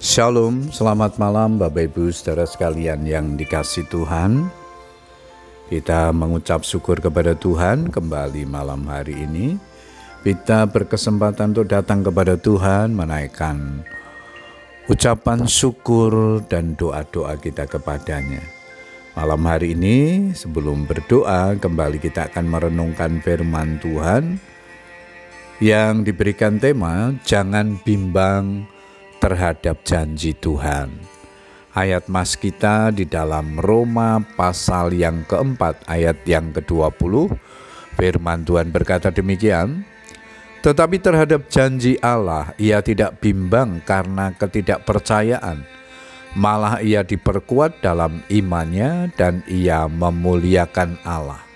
Shalom, selamat malam Bapak Ibu saudara sekalian yang dikasih Tuhan. Kita mengucap syukur kepada Tuhan kembali malam hari ini. Kita berkesempatan untuk datang kepada Tuhan menaikkan ucapan syukur dan doa-doa kita kepadanya. Malam hari ini sebelum berdoa kembali kita akan merenungkan firman Tuhan yang diberikan tema jangan bimbang terhadap janji Tuhan. Ayat mas kita di dalam Roma pasal yang keempat ayat yang ke-20 firman Tuhan berkata demikian tetapi terhadap janji Allah ia tidak bimbang karena ketidakpercayaan malah ia diperkuat dalam imannya dan ia memuliakan Allah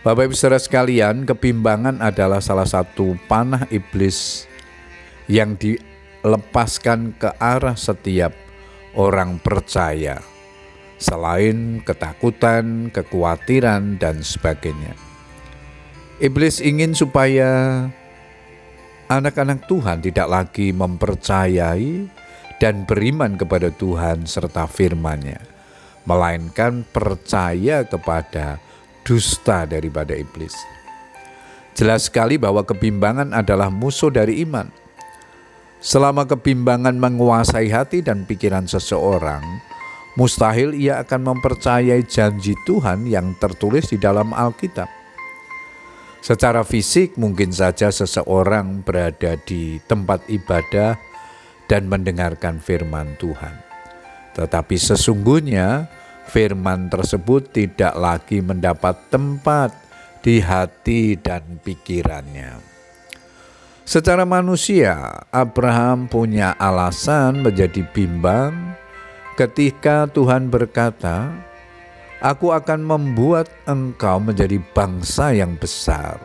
Bapak Ibu Saudara sekalian, kebimbangan adalah salah satu panah iblis yang di lepaskan ke arah setiap orang percaya, selain ketakutan, kekhawatiran, dan sebagainya. Iblis ingin supaya anak-anak Tuhan tidak lagi mempercayai dan beriman kepada Tuhan serta firman-Nya, melainkan percaya kepada dusta daripada iblis. Jelas sekali bahwa kebimbangan adalah musuh dari iman Selama kebimbangan menguasai hati dan pikiran seseorang, mustahil ia akan mempercayai janji Tuhan yang tertulis di dalam Alkitab. Secara fisik, mungkin saja seseorang berada di tempat ibadah dan mendengarkan firman Tuhan, tetapi sesungguhnya firman tersebut tidak lagi mendapat tempat di hati dan pikirannya. Secara manusia, Abraham punya alasan menjadi bimbang ketika Tuhan berkata, "Aku akan membuat engkau menjadi bangsa yang besar."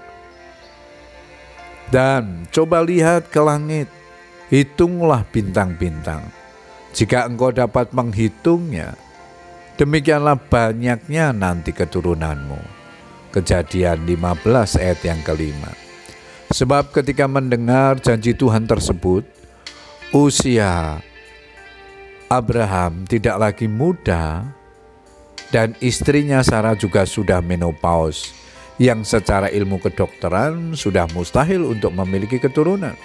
Dan coba lihat ke langit, hitunglah bintang-bintang. Jika engkau dapat menghitungnya, demikianlah banyaknya nanti keturunanmu. Kejadian 15 ayat yang kelima. Sebab ketika mendengar janji Tuhan tersebut, usia Abraham tidak lagi muda dan istrinya Sarah juga sudah menopause yang secara ilmu kedokteran sudah mustahil untuk memiliki keturunan.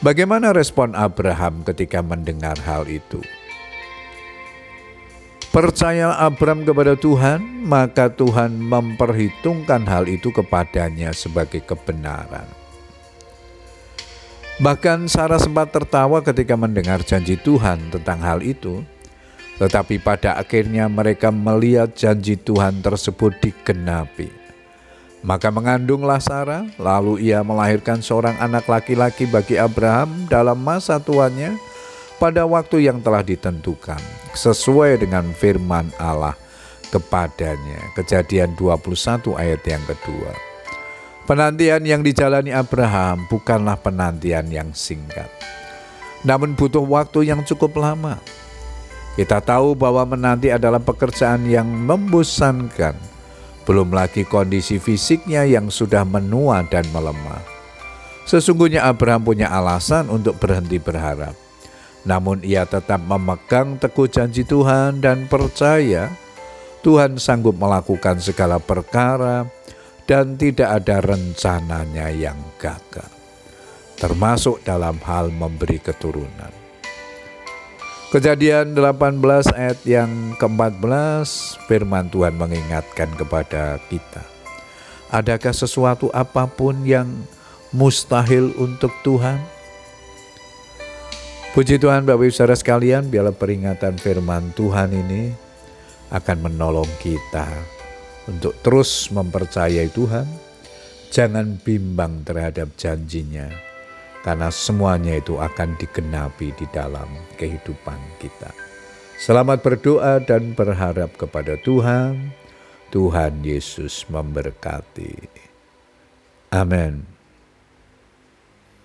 Bagaimana respon Abraham ketika mendengar hal itu? Percaya Abram kepada Tuhan, maka Tuhan memperhitungkan hal itu kepadanya sebagai kebenaran. Bahkan Sarah sempat tertawa ketika mendengar janji Tuhan tentang hal itu, tetapi pada akhirnya mereka melihat janji Tuhan tersebut digenapi. Maka mengandunglah Sarah, lalu ia melahirkan seorang anak laki-laki bagi Abraham dalam masa tuannya pada waktu yang telah ditentukan sesuai dengan firman Allah kepadanya. Kejadian 21 ayat yang kedua. Penantian yang dijalani Abraham bukanlah penantian yang singkat. Namun butuh waktu yang cukup lama. Kita tahu bahwa menanti adalah pekerjaan yang membosankan. Belum lagi kondisi fisiknya yang sudah menua dan melemah. Sesungguhnya Abraham punya alasan untuk berhenti berharap namun ia tetap memegang teguh janji Tuhan dan percaya Tuhan sanggup melakukan segala perkara dan tidak ada rencananya yang gagal, termasuk dalam hal memberi keturunan. Kejadian 18 ayat yang ke-14 firman Tuhan mengingatkan kepada kita. Adakah sesuatu apa pun yang mustahil untuk Tuhan? Puji Tuhan Bapak Ibu Saudara sekalian, biarlah peringatan firman Tuhan ini akan menolong kita untuk terus mempercayai Tuhan. Jangan bimbang terhadap janjinya, karena semuanya itu akan digenapi di dalam kehidupan kita. Selamat berdoa dan berharap kepada Tuhan. Tuhan Yesus memberkati. Amin.